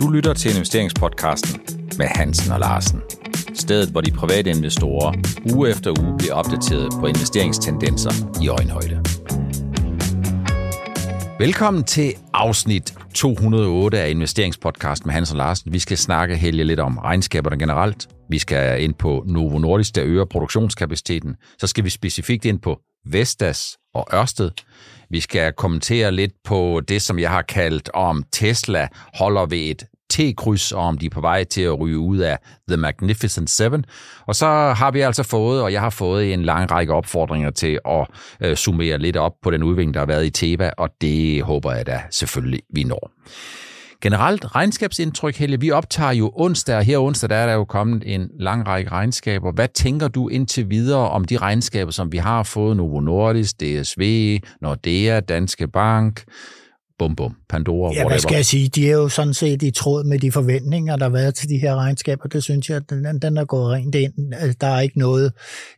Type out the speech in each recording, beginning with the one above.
Du lytter til investeringspodcasten med Hansen og Larsen. Stedet, hvor de private investorer uge efter uge bliver opdateret på investeringstendenser i øjenhøjde. Velkommen til afsnit 208 af investeringspodcasten med Hansen og Larsen. Vi skal snakke helge lidt om regnskaberne generelt. Vi skal ind på Novo Nordisk, der øger produktionskapaciteten. Så skal vi specifikt ind på Vestas og Ørsted. Vi skal kommentere lidt på det, som jeg har kaldt om Tesla holder ved et T-kryds, og om de er på vej til at ryge ud af The Magnificent Seven. Og så har vi altså fået, og jeg har fået en lang række opfordringer til at øh, summere lidt op på den udvikling, der har været i Teva, og det håber jeg da selvfølgelig, vi når. Generelt regnskabsindtryk, Helle, vi optager jo onsdag, og her onsdag der er der jo kommet en lang række regnskaber. Hvad tænker du indtil videre om de regnskaber, som vi har fået? Novo Nordisk, DSV, Nordea, Danske Bank, bum bum, Pandora, Ja, whatever. hvad skal jeg sige? De er jo sådan set i tråd med de forventninger, der har været til de her regnskaber. Det synes jeg, at den, den er gået rent ind. Altså, Der er ikke noget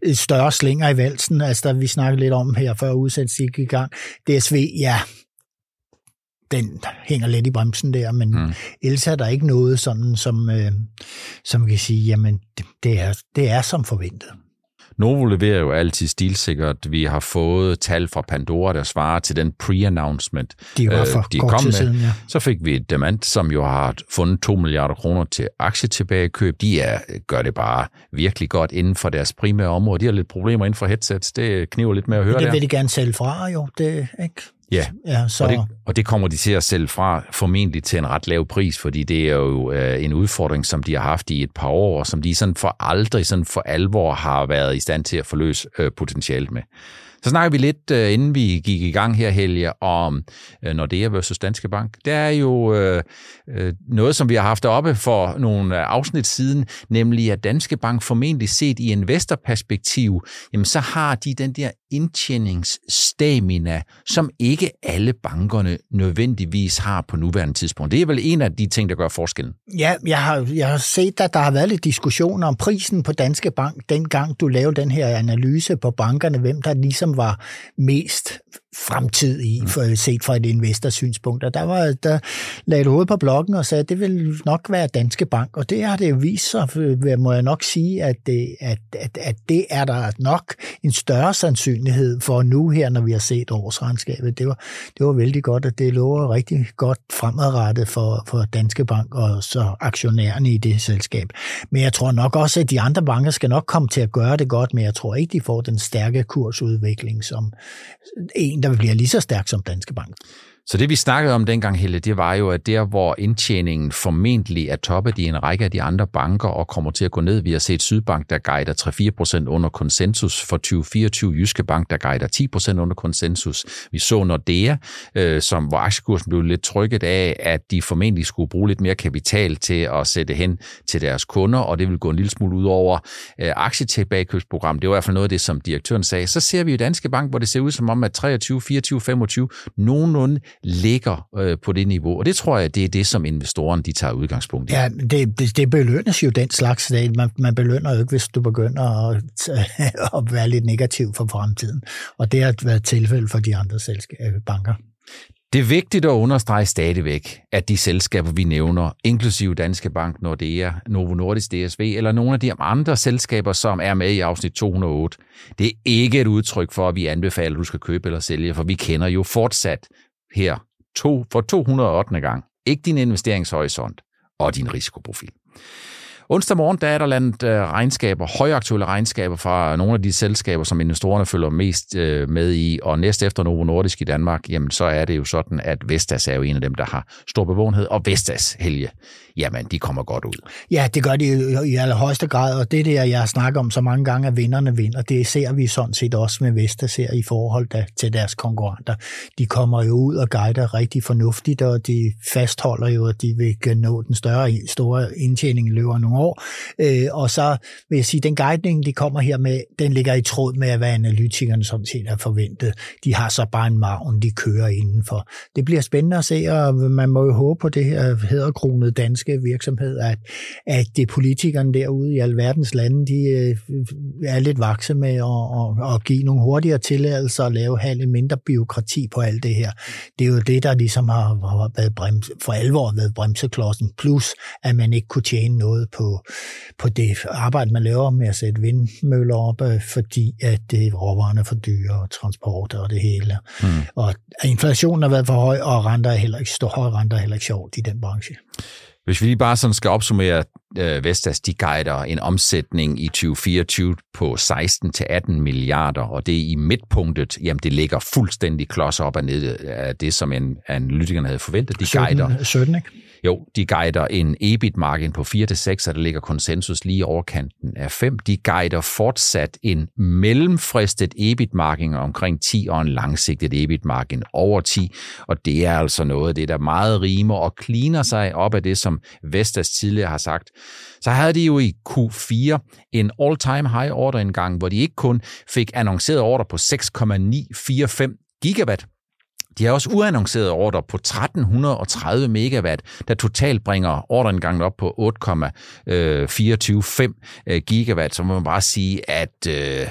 øh, større slinger i valsen. Altså, der vi snakkede lidt om her, før udsendelsen gik i gang. DSV, ja, den hænger lidt i bremsen der, men Mm. ellers er der ikke noget sådan, som, øh, som kan sige, jamen, det, det, er, det er som forventet. Novo leverer jo altid stilsikkert. Vi har fået tal fra Pandora, der svarer til den pre-announcement. De var øh, for de kort kom med. siden, ja. Så fik vi Demant, som jo har fundet 2 milliarder kroner til aktietilbagekøb. De er, gør det bare virkelig godt inden for deres primære område. De har lidt problemer inden for headsets. Det kniver lidt med at høre Det der. vil de gerne sælge fra, jo. Det, ikke? Ja, Ja, så, og det, og det kommer de til at sælge fra formentlig til en ret lav pris, fordi det er jo øh, en udfordring, som de har haft i et par år, og som de sådan for aldrig sådan for alvor har været i stand til at forløse øh, potentialet med. Så snakker vi lidt, øh, inden vi gik i gang her, Helge, om øh, Nordea versus Danske Bank. Det er jo øh, øh, noget, som vi har haft oppe for nogle øh, afsnit siden, nemlig at Danske Bank formentlig set i investorperspektiv, jamen så har de den der indtjeningsstamina, som ikke alle bankerne nødvendigvis har på nuværende tidspunkt. Det er vel en af de ting, der gør forskellen. Ja, jeg har, jeg har set, at der har været lidt diskussioner om prisen på Danske Bank, dengang du lavede den her analyse på bankerne, hvem der ligesom var mest fremtid i, for, set fra et investorsynspunkt. Og der, var, der lagde hovedet på blokken og sagde, at det vil nok være Danske Bank, og det har det jo vist sig, øh, må jeg nok sige, at det, at, at, at det er der nok en større sandsynlighed for nu her, når vi har set årsregnskabet. Det var, det var vældig godt, at det lover rigtig godt fremadrettet for, for Danske Bank og så aktionærerne i det selskab. Men jeg tror nok også, at de andre banker skal nok komme til at gøre det godt, men jeg tror ikke, de får den stærke kursudvikling som en, der bliver lige så stærk som Danske Bank. Så det vi snakkede om dengang, Helle, det var jo, at der hvor indtjeningen formentlig er toppet i en række af de andre banker og kommer til at gå ned, vi har set Sydbank, der guider 3-4% under konsensus for 2024, Jyske Bank, der guider 10% under konsensus. Vi så Nordea, øh, som, hvor aktiekursen blev lidt trykket af, at de formentlig skulle bruge lidt mere kapital til at sætte hen til deres kunder, og det vil gå en lille smule ud over øh, aktietilbagekøbsprogram. Det var i hvert fald noget af det, som direktøren sagde. Så ser vi jo Danske Bank, hvor det ser ud som om, at 23, 24, 25 nogenlunde ligger øh, på det niveau. Og det tror jeg, det er det, som investorerne de tager udgangspunkt i. Ja, det, det, det belønnes jo den slags dag. Man, man belønner jo ikke, hvis du begynder at, at være lidt negativ for fremtiden. Og det har været tilfælde for de andre selskaber, banker. Det er vigtigt at understrege stadigvæk, at de selskaber, vi nævner, inklusive Danske Bank, Nordea, Novo Nordisk, DSV eller nogle af de andre selskaber, som er med i afsnit 208, det er ikke et udtryk for, at vi anbefaler, at du skal købe eller sælge, for vi kender jo fortsat her to, for 208. gang ikke din investeringshorisont og din risikoprofil. Onsdag morgen der er der landet øh, regnskaber, højaktuelle regnskaber fra nogle af de selskaber, som investorerne følger mest øh, med i, og næst efter Novo Nordisk i Danmark, jamen så er det jo sådan, at Vestas er jo en af dem, der har stor bevågenhed, og Vestas, Helge, jamen de kommer godt ud. Ja, det gør de i allerhøjeste grad, og det der, jeg snakker om så mange gange, at vinderne vinder, det ser vi sådan set også med Vestas her i forhold da, til deres konkurrenter. De kommer jo ud og guider rigtig fornuftigt, og de fastholder jo, at de vil nå den større, store indtjening, løber nogle år. Øh, og så vil jeg sige, den guidning, de kommer her med, den ligger i tråd med, hvad analytikerne sådan set har forventet. De har så bare en maven, de kører indenfor. Det bliver spændende at se, og man må jo håbe på det her hedderkronede danske virksomhed, at, at det politikerne derude i alverdens lande, de øh, er lidt vakse med at, at, at give nogle hurtigere tilladelser og lave have mindre byråkrati på alt det her. Det er jo det, der ligesom har, har været brems, for alvor været bremseklodsen, plus at man ikke kunne tjene noget på, på det arbejde, man laver med at sætte vindmøller op, øh, fordi at det råvarerne er for dyre, og transport og det hele. Mm. Og inflationen har været for høj, og renter er heller ikke, høje renter er heller ikke sjovt i den branche. Hvis vi lige bare sådan skal opsummere, øh, Vestas de guider en omsætning i 2024 på 16-18 milliarder, og det i midtpunktet, jamen det ligger fuldstændig klods op og ned af det, som en, analytikerne havde forventet. De 17, guider, 17, ikke? Jo, de guider en EBIT-margin på 4-6, og der ligger konsensus lige over kanten af 5. De guider fortsat en mellemfristet EBIT-margin omkring 10 og en langsigtet EBIT-margin over 10, og det er altså noget af det, der meget rimer og kliner sig op af det, som Vestas tidligere har sagt. Så havde de jo i Q4 en all-time high order engang, hvor de ikke kun fik annonceret order på 6,945 gigawatt, de har også uannonceret ordre på 1330 megawatt, der totalt bringer ordreindgangen op på 8,245 øh, øh, gigawatt, så må man bare sige, at øh,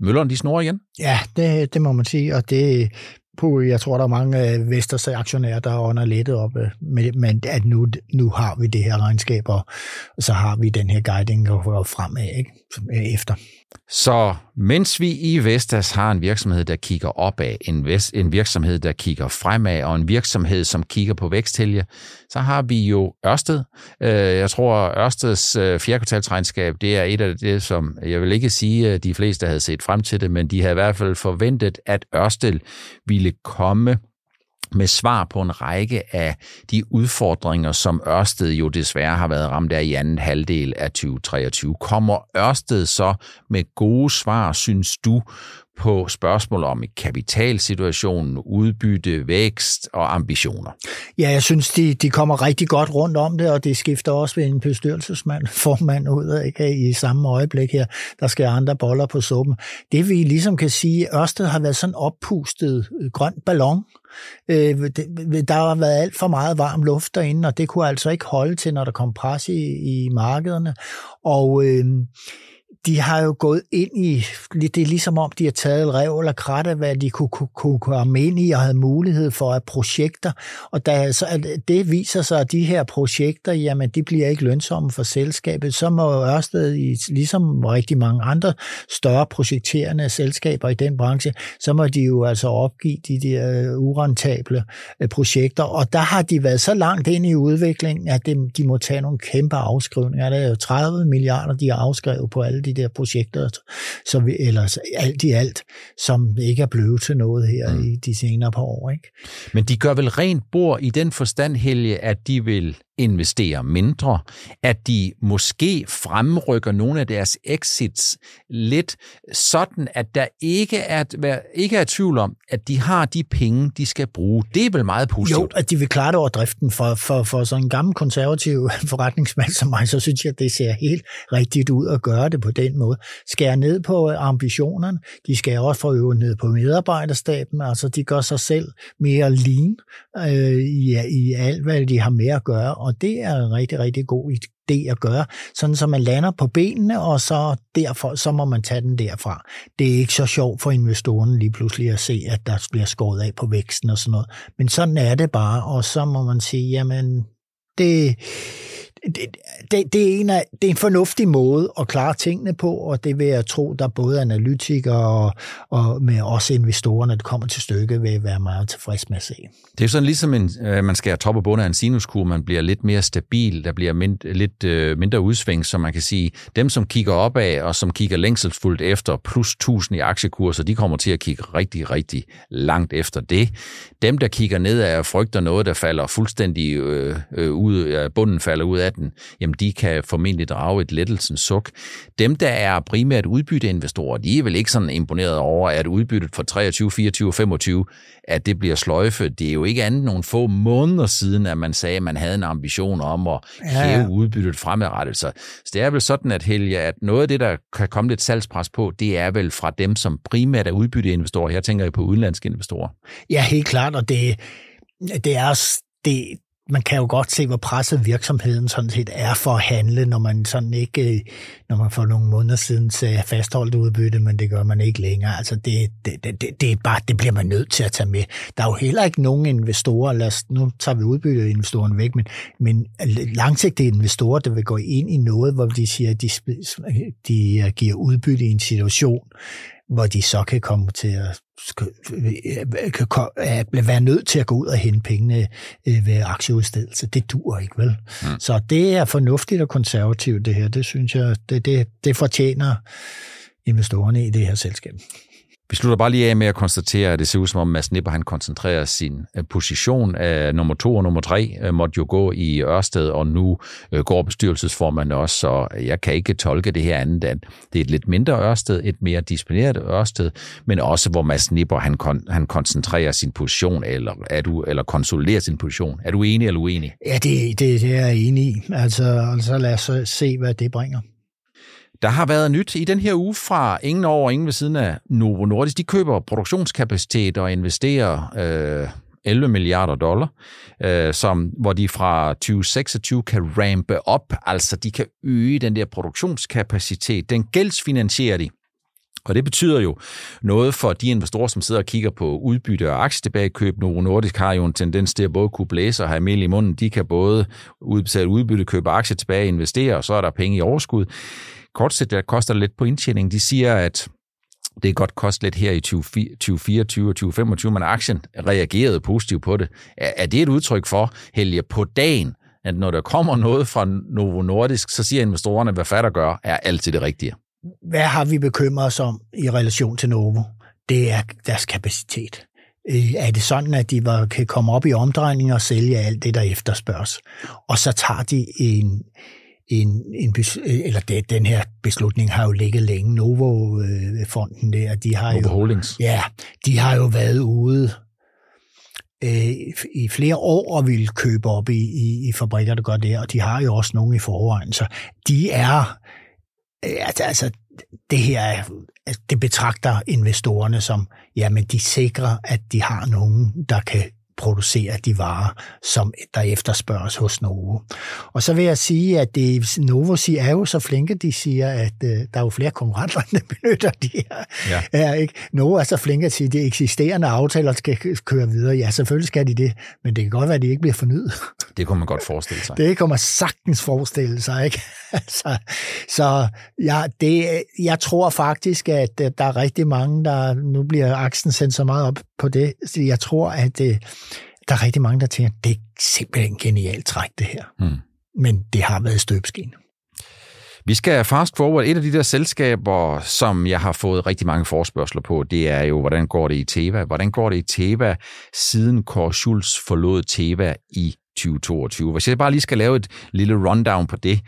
møllerne de snor igen. Ja, det, det må man sige, og det på, jeg tror, der er mange øh, Vesters aktionærer, der ånder lettet op, øh, men at nu, nu har vi det her regnskab, og så har vi den her guiding fremad ikke? efter. Så mens vi i Vestas har en virksomhed, der kigger opad, en, en virksomhed, der kigger fremad, og en virksomhed, som kigger på væksthelge, så har vi jo Ørsted. Øh, jeg tror, Ørsteds øh, fjerdekvartalsregnskab, det er et af det, som jeg vil ikke sige, at de fleste havde set frem til det, men de havde i hvert fald forventet, at Ørsted ville komme med svar på en række af de udfordringer, som Ørsted jo desværre har været ramt af i anden halvdel af 2023. Kommer Ørsted så med gode svar, synes du, på spørgsmål om kapitalsituationen, udbytte, vækst og ambitioner. Ja, jeg synes, de, de kommer rigtig godt rundt om det, og det skifter også ved en bestyrelsesmand, formand ud ikke, i samme øjeblik her. Der skal andre boller på suppen. Det vi ligesom kan sige, Ørsted har været sådan oppustet øh, grøn ballon. Øh, der har været alt for meget varm luft derinde, og det kunne altså ikke holde til, når der kom pres i, i markederne. Og øh, de har jo gået ind i, det er ligesom om, de har taget rev eller krat af, hvad de kunne, kunne, kunne komme ind i og havde mulighed for at projekter. Og da så, at det viser sig, at de her projekter, jamen de bliver ikke lønsomme for selskabet, så må Ørsted, ligesom rigtig mange andre større projekterende selskaber i den branche, så må de jo altså opgive de der øh, urentable øh, projekter. Og der har de været så langt ind i udviklingen, at de må tage nogle kæmpe afskrivninger. Der er jo 30 milliarder, de har afskrevet på alle de de der projekter, så vi, eller alt i alt, som ikke er blevet til noget her mm. i de senere par år. Ikke? Men de gør vel rent bord i den forstand, Helge, at de vil investere mindre, at de måske fremrykker nogle af deres exits lidt, sådan at der ikke er, ikke er tvivl om, at de har de penge, de skal bruge. Det er vel meget positivt. Jo, at de vil klare det over driften. For, for, for sådan en gammel konservativ forretningsmand som mig, så synes jeg, at det ser helt rigtigt ud at gøre det på den måde. Skære ned på øh, ambitionerne. De skal også få øvet ned på medarbejderstaben. Altså, de gør sig selv mere lean øh, i, i alt, hvad de har med at gøre og det er en rigtig, rigtig god idé at gøre, sådan så man lander på benene, og så derfor, så må man tage den derfra. Det er ikke så sjovt for investorerne lige pludselig at se, at der bliver skåret af på væksten og sådan noget. Men sådan er det bare, og så må man sige, jamen, det, det, det, det, er en af, det er en fornuftig måde at klare tingene på, og det vil jeg tro, der både analytikere og, og med også investorer, når det kommer til stykke, vil være meget tilfreds med at se. Det er sådan ligesom, en, øh, man skal top og bund af en sinuskur, man bliver lidt mere stabil, der bliver mind, lidt øh, mindre udsving, så man kan sige, dem som kigger opad og som kigger længselsfuldt efter plus 1000 i aktiekurser, de kommer til at kigge rigtig, rigtig langt efter det. Dem, der kigger nedad og frygter noget, der falder fuldstændig øh, øh, ud, bunden falder ud af den, jamen de kan formentlig drage et lettelsens suk. Dem, der er primært udbytteinvestorer, de er vel ikke sådan imponeret over, at udbyttet for 23, 24 og 25, at det bliver sløjfe. Det er jo ikke andet nogle få måneder siden, at man sagde, at man havde en ambition om at hæve ja, ja. udbyttet fremadrettet. Så, så det er vel sådan, at Helge, at noget af det, der kan komme lidt salgspres på, det er vel fra dem, som primært er udbytteinvestorer. Her tænker jeg på udenlandske investorer. Ja, helt klart, og det, det er det, man kan jo godt se, hvor presset virksomheden sådan set er for at handle, når man sådan ikke, øh, når man for nogle måneder siden sagde fastholdt udbytte, men det gør man ikke længere. Altså det, det, det, det, er bare, det bliver man nødt til at tage med. Der er jo heller ikke nogen investorer, lad os, nu tager vi udbytteinvestorerne væk, men, men langsigtede investorer, der vil gå ind i noget, hvor de siger, at de, de giver udbytte i en situation, hvor de så kan komme til at kan være nødt til at gå ud og hente pengene øh, ved aktieudstedelse. Det dur ikke, vel? Mm. Så det er fornuftigt og konservativt, det her. Det synes jeg, det, det, det fortjener investorerne i det her selskab. Vi slutter bare lige af med at konstatere, at det ser ud som om Mads Nipper han koncentrerer sin øh, position af nummer to og nummer tre, øh, måtte jo gå i Ørsted, og nu øh, går bestyrelsesformanden også, så jeg kan ikke tolke det her andet at det er et lidt mindre Ørsted, et mere disciplineret Ørsted, men også hvor Mads Nipper han, kon, han koncentrerer sin position, eller, er du, eller konsoliderer sin position. Er du enig eller uenig? Ja, det, det, det er jeg enig i. Altså, altså lad os se, hvad det bringer. Der har været nyt i den her uge fra ingen over ingen ved siden af Novo Nordisk. De køber produktionskapacitet og investerer øh, 11 milliarder dollar, øh, som, hvor de fra 2026 kan rampe op, altså de kan øge den der produktionskapacitet. Den gældsfinansierer de. Og det betyder jo noget for de investorer, som sidder og kigger på udbytte og aktietilbagekøb. Novo Nordisk har jo en tendens til at både kunne blæse og have mel i munden. De kan både udbetale udbytte, købe aktier tilbage, investere, og så er der penge i overskud kortsigtet koster lidt på indtjening. De siger, at det kan godt koste lidt her i 2024 og 2025, men aktien reagerede positivt på det. Er det et udtryk for, Helge, på dagen, at når der kommer noget fra Novo Nordisk, så siger investorerne, hvad fatter gør, er altid det rigtige? Hvad har vi bekymret os om i relation til Novo? Det er deres kapacitet. Øh, er det sådan, at de var, kan komme op i omdrejning og sælge alt det, der efterspørges? Og så tager de en, en, en eller det, den her beslutning har jo ligget længe. Novo-fonden der, de har Novo jo, Holdings. Ja, de har jo været ude øh, i flere år og vil købe op i, i, i fabrikker, der gør det, og de har jo også nogle i forvejen. Så de er, øh, altså, altså det her, det betragter investorerne som, jamen de sikrer, at de har nogen, der kan producere de varer, som der efterspørges hos Novo. Og så vil jeg sige, at det, Novo siger, er jo så flinke, de siger, at uh, der er jo flere konkurrenter, der benytter de her. Ja. Er, ikke? Novo er så flinke at sige, at de eksisterende aftaler skal køre videre. Ja, selvfølgelig skal de det, men det kan godt være, at de ikke bliver fornyet. Det kunne man godt forestille sig. Det kan man sagtens forestille sig, ikke? altså, så ja, det, jeg tror faktisk, at der er rigtig mange, der nu bliver aksen sendt så meget op på det. Jeg tror, at det, der er rigtig mange, der tænker, det er simpelthen genialt træk, det her. Hmm. Men det har været støbskin. Vi skal fast forward. Et af de der selskaber, som jeg har fået rigtig mange forspørgseler på, det er jo, hvordan går det i Teva? Hvordan går det i Teva, siden Kåre Schulz forlod Teva i 2022? Hvis jeg bare lige skal lave et lille rundown på det,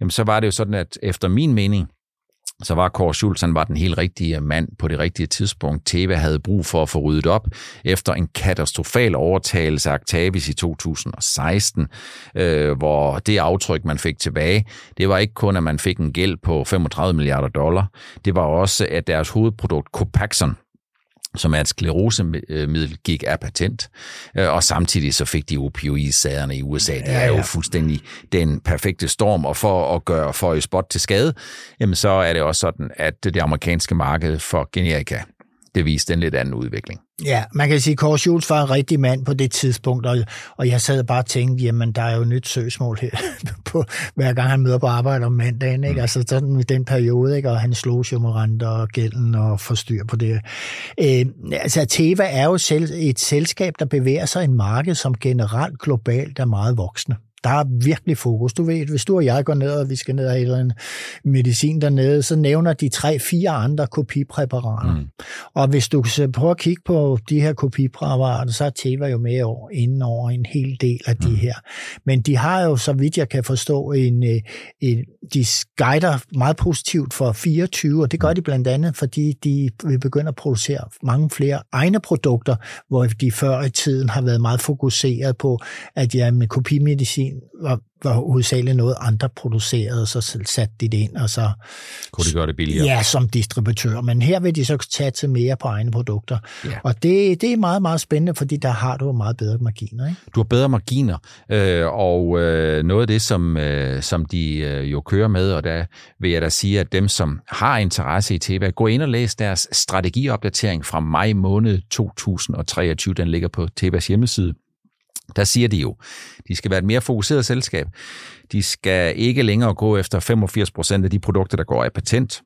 jamen så var det jo sådan, at efter min mening, så var Kåre Schultz, han var den helt rigtige mand på det rigtige tidspunkt. Teva havde brug for at få ryddet op efter en katastrofal overtagelse af Actavis i 2016, øh, hvor det aftryk, man fik tilbage, det var ikke kun, at man fik en gæld på 35 milliarder dollar, det var også, at deres hovedprodukt Copaxon, som er et sklerosemiddel, gik af patent. Øh, og samtidig så fik de opioidsaderne i USA. Det er jo fuldstændig den perfekte storm, og for at gøre for et spot til skade, jamen så er det også sådan, at det amerikanske marked for generika det viste en lidt anden udvikling. Ja, man kan sige, at Kåre Schultz var en rigtig mand på det tidspunkt, og, og jeg sad bare og tænkte, jamen, der er jo nyt søgsmål her, på, hver gang han møder på arbejde om mandagen, ikke? Mm. altså sådan i den periode, ikke? og han slog jo med renter og gælden og forstyr på det. Øh, altså, Teva er jo selv et selskab, der bevæger sig i en marked, som generelt globalt er meget voksende. Der er virkelig fokus. Du ved, hvis du og jeg går ned, og vi skal ned og have en medicin dernede, så nævner de tre-fire andre kopipræparater. Mm. Og hvis du prøver at kigge på de her kopipræparater, så er Teva jo med over, inden over en hel del af de mm. her. Men de har jo, så vidt jeg kan forstå, en, øh, en, de guider meget positivt for 24, og det gør de blandt andet, fordi de vil begynde at producere mange flere egne produkter, hvor de før i tiden har været meget fokuseret på, at ja, med kopimedicin var, var hovedsageligt noget, andre producerede, så satte de det ind, og så... Kunne de gøre det billigere? Ja, som distributør. Men her vil de så tage til mere på egne produkter. Ja. Og det, det er meget, meget spændende, fordi der har du meget bedre marginer. Ikke? Du har bedre marginer, øh, og øh, noget af det, som, øh, som de øh, jo kører med, og der vil jeg da sige, at dem, som har interesse i Teva, gå ind og læs deres strategiopdatering fra maj måned 2023. Den ligger på Tevas hjemmeside der siger de jo, de skal være et mere fokuseret selskab. De skal ikke længere gå efter 85 procent af de produkter, der går af patent.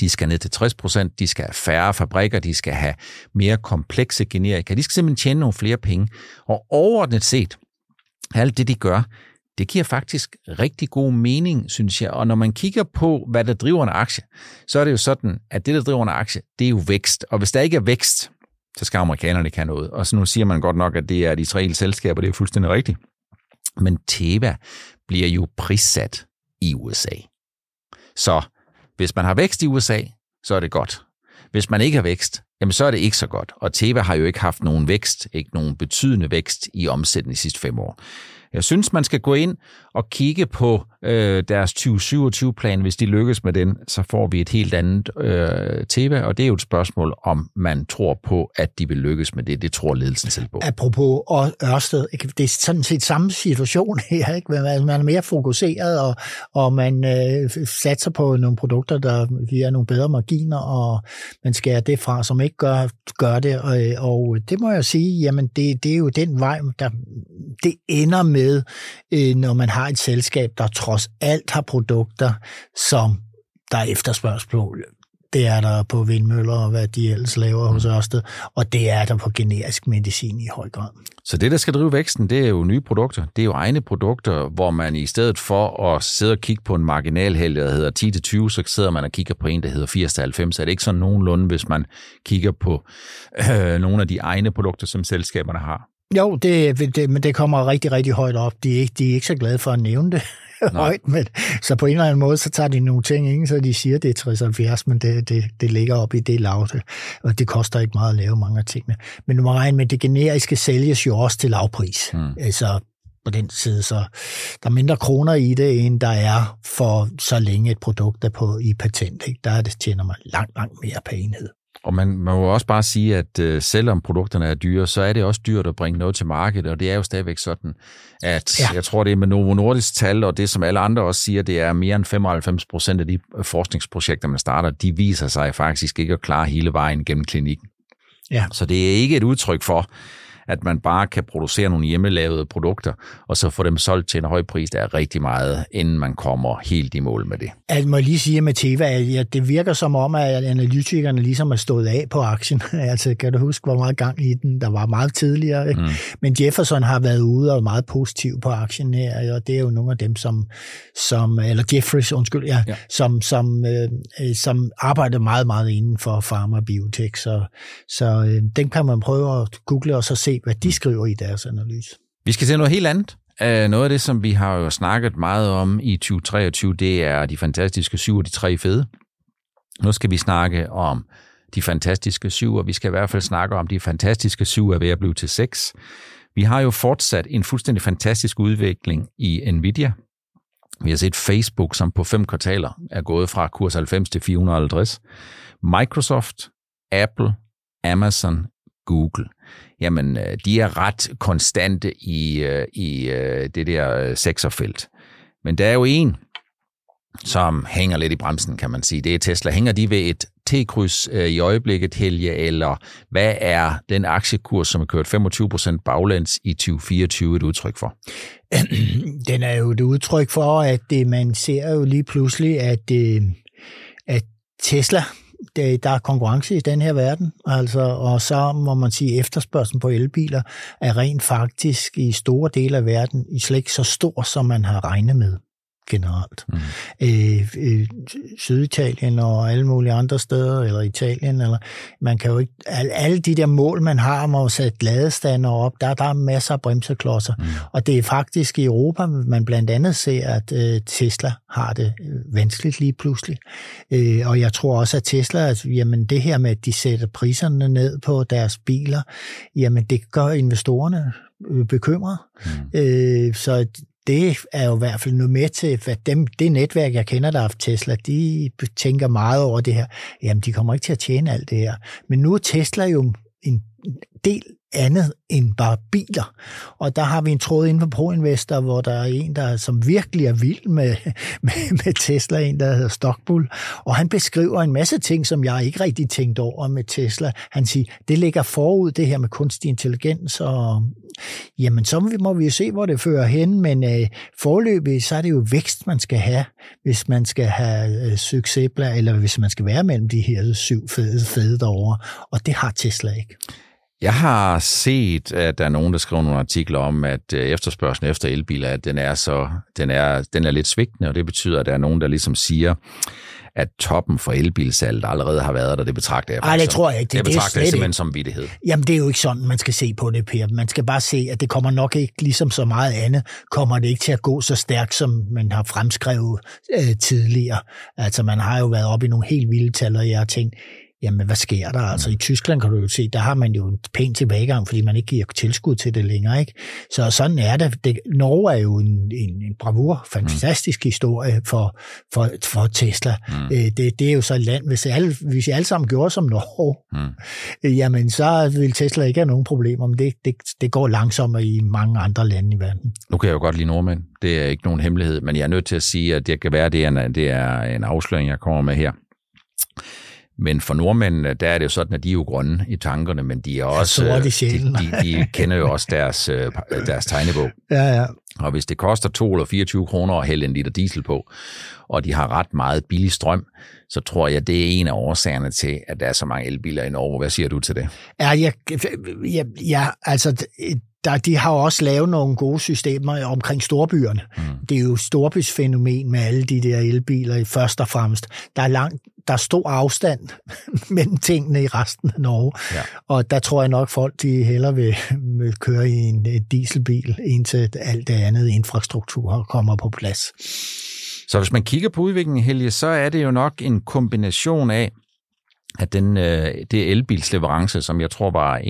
De skal ned til 60 procent, de skal have færre fabrikker, de skal have mere komplekse generika, de skal simpelthen tjene nogle flere penge. Og overordnet set, alt det de gør, det giver faktisk rigtig god mening, synes jeg. Og når man kigger på, hvad der driver en aktie, så er det jo sådan, at det, der driver en aktie, det er jo vækst. Og hvis der ikke er vækst, så skal amerikanerne ikke have noget. Og så nu siger man godt nok, at det er de selskab, selskaber, det er fuldstændig rigtigt. Men Teva bliver jo prissat i USA. Så hvis man har vækst i USA, så er det godt. Hvis man ikke har vækst, jamen så er det ikke så godt. Og Teva har jo ikke haft nogen vækst, ikke nogen betydende vækst i omsætning de sidste fem år. Jeg synes, man skal gå ind og kigge på øh, deres 2027-plan. Hvis de lykkes med den, så får vi et helt andet øh, tema, og det er jo et spørgsmål, om man tror på, at de vil lykkes med det. Det tror ledelsen selv på. Apropos Ørsted, det er sådan set samme situation her. Ikke? Man er mere fokuseret, og, og man øh, satser på nogle produkter, der giver nogle bedre marginer, og man skærer det fra, som ikke gør, gør det. Og, og det må jeg sige, jamen det, det er jo den vej, der det ender med, øh, når man har et selskab, der trods alt har produkter, som der er efterspørgsel på. Det er der på vindmøller og hvad de ellers laver hos mm. Ørsted, og det er der på generisk medicin i høj grad. Så det, der skal drive væksten, det er jo nye produkter. Det er jo egne produkter, hvor man i stedet for at sidde og kigge på en marginalhælde, der hedder 10-20, så sidder man og kigger på en, der hedder 80-90. Så er det ikke sådan nogenlunde, hvis man kigger på øh, nogle af de egne produkter, som selskaberne har. Jo, det, det, men det kommer rigtig, rigtig højt op. De er ikke, de er ikke så glade for at nævne det højt, men, så på en eller anden måde, så tager de nogle ting, ikke? så de siger, det er 60-70, men det, det, det ligger op i det lavte, og det koster ikke meget at lave mange af tingene. Men du må regne med, det generiske sælges jo også til lavpris. Mm. Altså, på den side, så der er mindre kroner i det, end der er for så længe et produkt er på i patent. Ikke? Der er det, tjener man langt, langt mere per enhed. Og man, man må også bare sige, at øh, selvom produkterne er dyre, så er det også dyrt at bringe noget til markedet, og det er jo stadigvæk sådan, at ja. jeg tror, det er med Novo Nordisk tal, og det som alle andre også siger, det er mere end 95 procent af de forskningsprojekter, man starter, de viser sig faktisk ikke at klare hele vejen gennem klinikken. Ja. Så det er ikke et udtryk for, at man bare kan producere nogle hjemmelavede produkter, og så få dem solgt til en høj pris, der er rigtig meget, inden man kommer helt i mål med det. Jeg må lige sige med Teva, at det virker som om, at analytikerne ligesom er stået af på aktien. altså, kan du huske, hvor meget gang i den? Der var meget tidligere. Mm. Men Jefferson har været ude og meget positiv på aktien her, og det er jo nogle af dem, som, som eller Jeffries, undskyld, ja, ja. Som, som, øh, som arbejder meget, meget inden for pharma og biotech. Så, så øh, den kan man prøve at google og så se, hvad de skriver i deres analyse. Vi skal til noget helt andet. Øh, noget af det, som vi har jo snakket meget om i 2023, det er de fantastiske syv og de tre fede. Nu skal vi snakke om de fantastiske syv, og vi skal i hvert fald snakke om de fantastiske syv er ved at blive til seks. Vi har jo fortsat en fuldstændig fantastisk udvikling i Nvidia. Vi har set Facebook, som på fem kvartaler er gået fra kurs 90 til 450. Microsoft, Apple, Amazon, Google jamen øh, de er ret konstante i, øh, i øh, det der sekserfelt. Men der er jo en, som hænger lidt i bremsen, kan man sige. Det er Tesla. Hænger de ved et T-kryds i øjeblikket, Helge, eller hvad er den aktiekurs, som er kørt 25% baglæns i 2024 et udtryk for? Den er jo et udtryk for, at man ser jo lige pludselig, at, at Tesla det, der er konkurrence i den her verden, altså, og så må man sige, efterspørgselen på elbiler er rent faktisk i store dele af verden i slet ikke så stor, som man har regnet med generelt. Mm. Øh, øh, Syditalien og alle mulige andre steder, eller Italien, eller man kan jo ikke, alle, alle de der mål, man har om at sætte ladestander op, der, der er masser af bremseklodser. Mm. Og det er faktisk i Europa, man blandt andet ser, at øh, Tesla har det vanskeligt lige pludselig. Øh, og jeg tror også, at Tesla, at, jamen det her med, at de sætter priserne ned på deres biler, jamen det gør investorerne øh, bekymret. Mm. Øh, så det er jo i hvert fald noget med til, at dem, det netværk, jeg kender, der har haft Tesla, de tænker meget over det her. Jamen, de kommer ikke til at tjene alt det her. Men nu er Tesla jo en del andet end bare biler. Og der har vi en tråd inden for ProInvestor, hvor der er en, der som virkelig er vild med, med, med Tesla, en der hedder Stockbull, og han beskriver en masse ting, som jeg ikke rigtig tænkt over med Tesla. Han siger, det ligger forud, det her med kunstig intelligens, og jamen så må vi jo se, hvor det fører hen, men øh, forløbig, så er det jo vækst, man skal have, hvis man skal have øh, succes, eller hvis man skal være mellem de her syv fede, fede derovre, og det har Tesla ikke. Jeg har set, at der er nogen, der skriver nogle artikler om, at øh, efterspørgselen efter elbiler, at den er, så, den er, den er lidt svigtende, og det betyder, at der er nogen, der ligesom siger, at toppen for elbilsalget allerede har været der. Det betragter jeg Nej, det tror jeg ikke. Det, det betragter jeg simpelthen ikke. som vidtighed. Jamen, det er jo ikke sådan, man skal se på det, Per. Man skal bare se, at det kommer nok ikke, ligesom så meget andet, kommer det ikke til at gå så stærkt, som man har fremskrevet øh, tidligere. Altså, man har jo været oppe i nogle helt vilde tal, og jeg har tænkt, jamen hvad sker der? Altså i Tyskland kan du jo se, der har man jo en pæn tilbagegang, fordi man ikke giver tilskud til det længere. Ikke? Så sådan er det. det Norge er jo en, en, en bravur, fantastisk mm. historie for, for, for Tesla. Mm. Øh, det, det er jo så et land, hvis, alle, hvis I alle sammen gjorde som Norge, mm. Øh, jamen så vil Tesla ikke have nogen problemer, men det, det, det går langsommere i mange andre lande i verden. Nu kan jeg jo godt lide nordmænd. Det er ikke nogen hemmelighed, men jeg er nødt til at sige, at det kan være, at det er en, det er en afsløring, jeg kommer med her. Men for nordmændene, der er det jo sådan, at de er jo grønne i tankerne, men de er også... Ja, de, de, de kender jo også deres, øh, deres tegnebog. Ja, ja. Og hvis det koster 2 eller 24 kroner at hælde en liter diesel på, og de har ret meget billig strøm, så tror jeg, det er en af årsagerne til, at der er så mange elbiler i Norge. Hvad siger du til det? Ja, jeg, ja, ja altså der, de har også lavet nogle gode systemer omkring storbyerne. Mm. Det er jo storbysfænomen med alle de der elbiler først og fremmest. Der er, lang, der er stor afstand mellem tingene i resten af Norge. Ja. Og der tror jeg nok, folk de hellere vil, vil køre i en dieselbil, indtil alt det andet infrastruktur kommer på plads. Så hvis man kigger på udviklingen, Helge, så er det jo nok en kombination af, at den, øh, det elbilsleverance, som jeg tror var 1.807.000,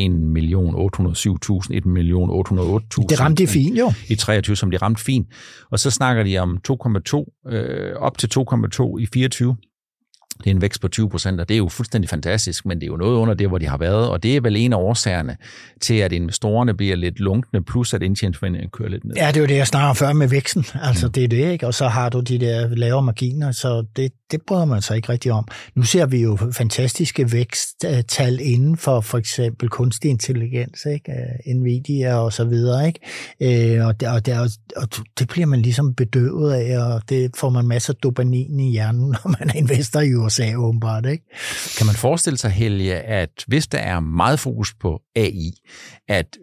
1.808.000. Det ramte de fint, jo. I 23, som de ramte fint. Og så snakker de om 2,2, øh, op til 2,2 i 24. Det er en vækst på 20 procent, og det er jo fuldstændig fantastisk, men det er jo noget under det, hvor de har været, og det er vel en af årsagerne til, at investorerne bliver lidt lunkne, plus at indtjeningsforventningen kører lidt ned. Ja, det er jo det, jeg snakker før med væksten. Altså, mm. det er det, ikke? Og så har du de der lavere marginer, så det, det bryder man sig ikke rigtig om. Nu ser vi jo fantastiske væksttal inden for for eksempel kunstig intelligens, ikke? Nvidia og så videre, ikke? Øh, og, det, og, det, og det bliver man ligesom bedøvet af, og det får man masser af dopamin i hjernen, når man er investor i USA, åbenbart, ikke? Kan man forestille sig, Helge, at hvis der er meget fokus på AI, at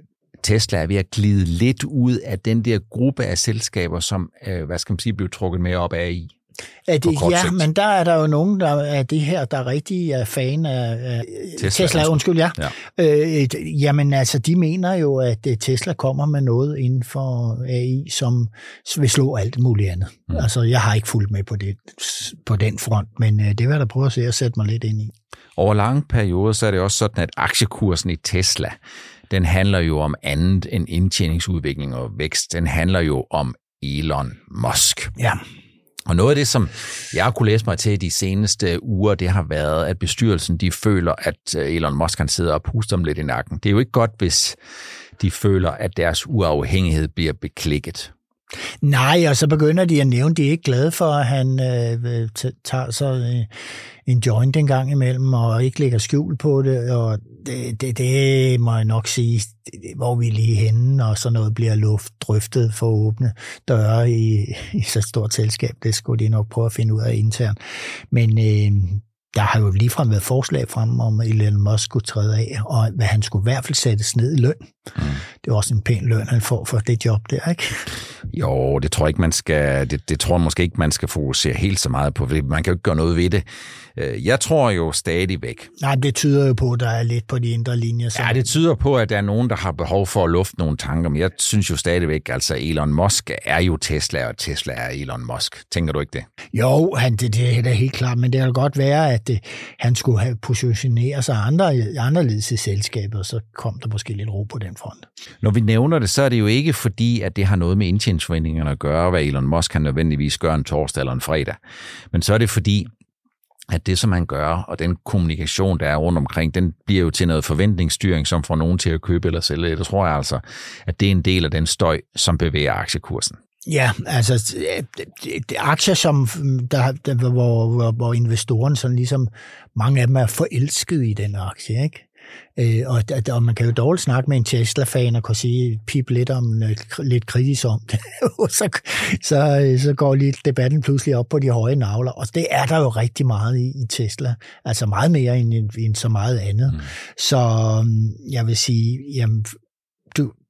Tesla er ved at glide lidt ud af den der gruppe af selskaber, som, øh, hvad skal man sige, blev trukket med op af AI? At, ja, sigt. men der er der jo nogen der er det her, der rigtig er fan af Tesla. Tesla undskyld, ja. ja. Øh, jamen altså, de mener jo, at øh, Tesla kommer med noget inden for AI, som vil slå alt muligt andet. Mm. Altså, jeg har ikke fulgt med på, det, på den front, men øh, det vil jeg da prøve at se at sætte mig lidt ind i. Over lange perioder, så er det også sådan, at aktiekursen i Tesla, den handler jo om andet end indtjeningsudvikling og vækst. Den handler jo om Elon Musk. Ja. Og noget af det, som jeg kunne læse mig til de seneste uger, det har været, at bestyrelsen de føler, at øh, Elon Musk kan sidde og puste dem lidt i nakken. Det er jo ikke godt, hvis de føler, at deres uafhængighed bliver beklikket. Nej, og så begynder de at nævne, at de er ikke glade for, at han øh, øh tager så øh, en joint en gang imellem, og ikke lægger skjul på det, og det, det, det må jeg nok sige, hvor vi lige henne, og så noget bliver luft drøftet for at åbne døre i, i så stort selskab, det skulle de nok prøve at finde ud af internt. Men øh, der har jo ligefrem været forslag frem om, at Elon Musk skulle træde af, og hvad han skulle i hvert fald sættes ned i løn. Mm. Det er også en pæn løn, han får for det job der, ikke? Jo, det tror jeg ikke, man skal, det, det tror jeg måske ikke, man skal fokusere helt så meget på, man kan jo ikke gøre noget ved det. Øh, jeg tror jo stadigvæk... Nej, det tyder jo på, at der er lidt på de indre linjer. Så... Ja, det tyder på, at der er nogen, der har behov for at lufte nogle tanker, men jeg synes jo stadigvæk, altså Elon Musk er jo Tesla, og Tesla er Elon Musk. Tænker du ikke det? Jo, han, det, det er da helt klart, men det kan godt være, at øh, han skulle have positioneret sig andre, anderledes i selskabet, og så kom der måske lidt ro på den front. Når vi nævner det, så er det jo ikke fordi, at det har noget med indtjeningsforventningerne at gøre, hvad Elon Musk kan nødvendigvis gøre en torsdag eller en fredag. Men så er det fordi, at det, som man gør, og den kommunikation, der er rundt omkring, den bliver jo til noget forventningsstyring, som får nogen til at købe eller sælge. Det tror jeg altså, at det er en del af den støj, som bevæger aktiekursen. Ja, altså aktier, som der, der, hvor, hvor, hvor investorerne sådan ligesom, mange af dem er forelsket i den aktie, ikke? Øh, og, og man kan jo dårligt snakke med en Tesla-fan og kunne sige, pip lidt om lidt kritisk om det. så, så, så går lige debatten pludselig op på de høje navler. Og det er der jo rigtig meget i, i Tesla. Altså meget mere end, end så meget andet. Mm. Så jeg vil sige, jamen,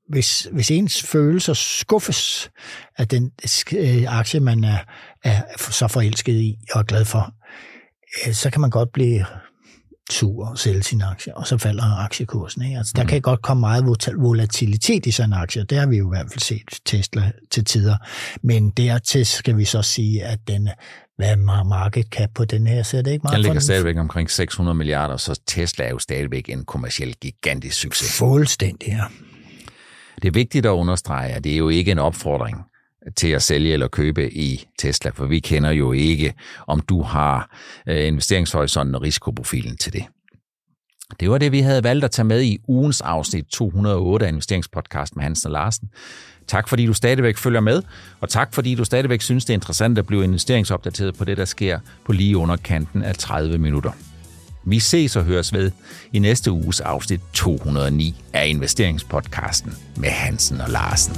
hvis, hvis ens følelser skuffes af den øh, aktie, man er, er så forelsket i og er glad for, øh, så kan man godt blive sur og sælge sin aktie, og så falder aktiekursen. Ikke? Altså, der mm. kan godt komme meget volatilitet i sådan en aktie, det har vi jo i hvert fald set Tesla til tider. Men dertil skal vi så sige, at den hvad market cap på den her, så er det ikke meget Den ligger stadigvæk omkring 600 milliarder, så Tesla er jo stadigvæk en kommersiel gigantisk succes. Fuldstændig, ja. Det er vigtigt at understrege, at det er jo ikke en opfordring til at sælge eller købe i Tesla, for vi kender jo ikke, om du har øh, investeringshorisonten og risikoprofilen til det. Det var det, vi havde valgt at tage med i ugens afsnit 208 af Investeringspodcast med Hansen og Larsen. Tak fordi du stadigvæk følger med, og tak fordi du stadigvæk synes, det er interessant at blive investeringsopdateret på det, der sker på lige under kanten af 30 minutter. Vi ses og høres ved i næste uges afsnit 209 af Investeringspodcasten med Hansen og Larsen.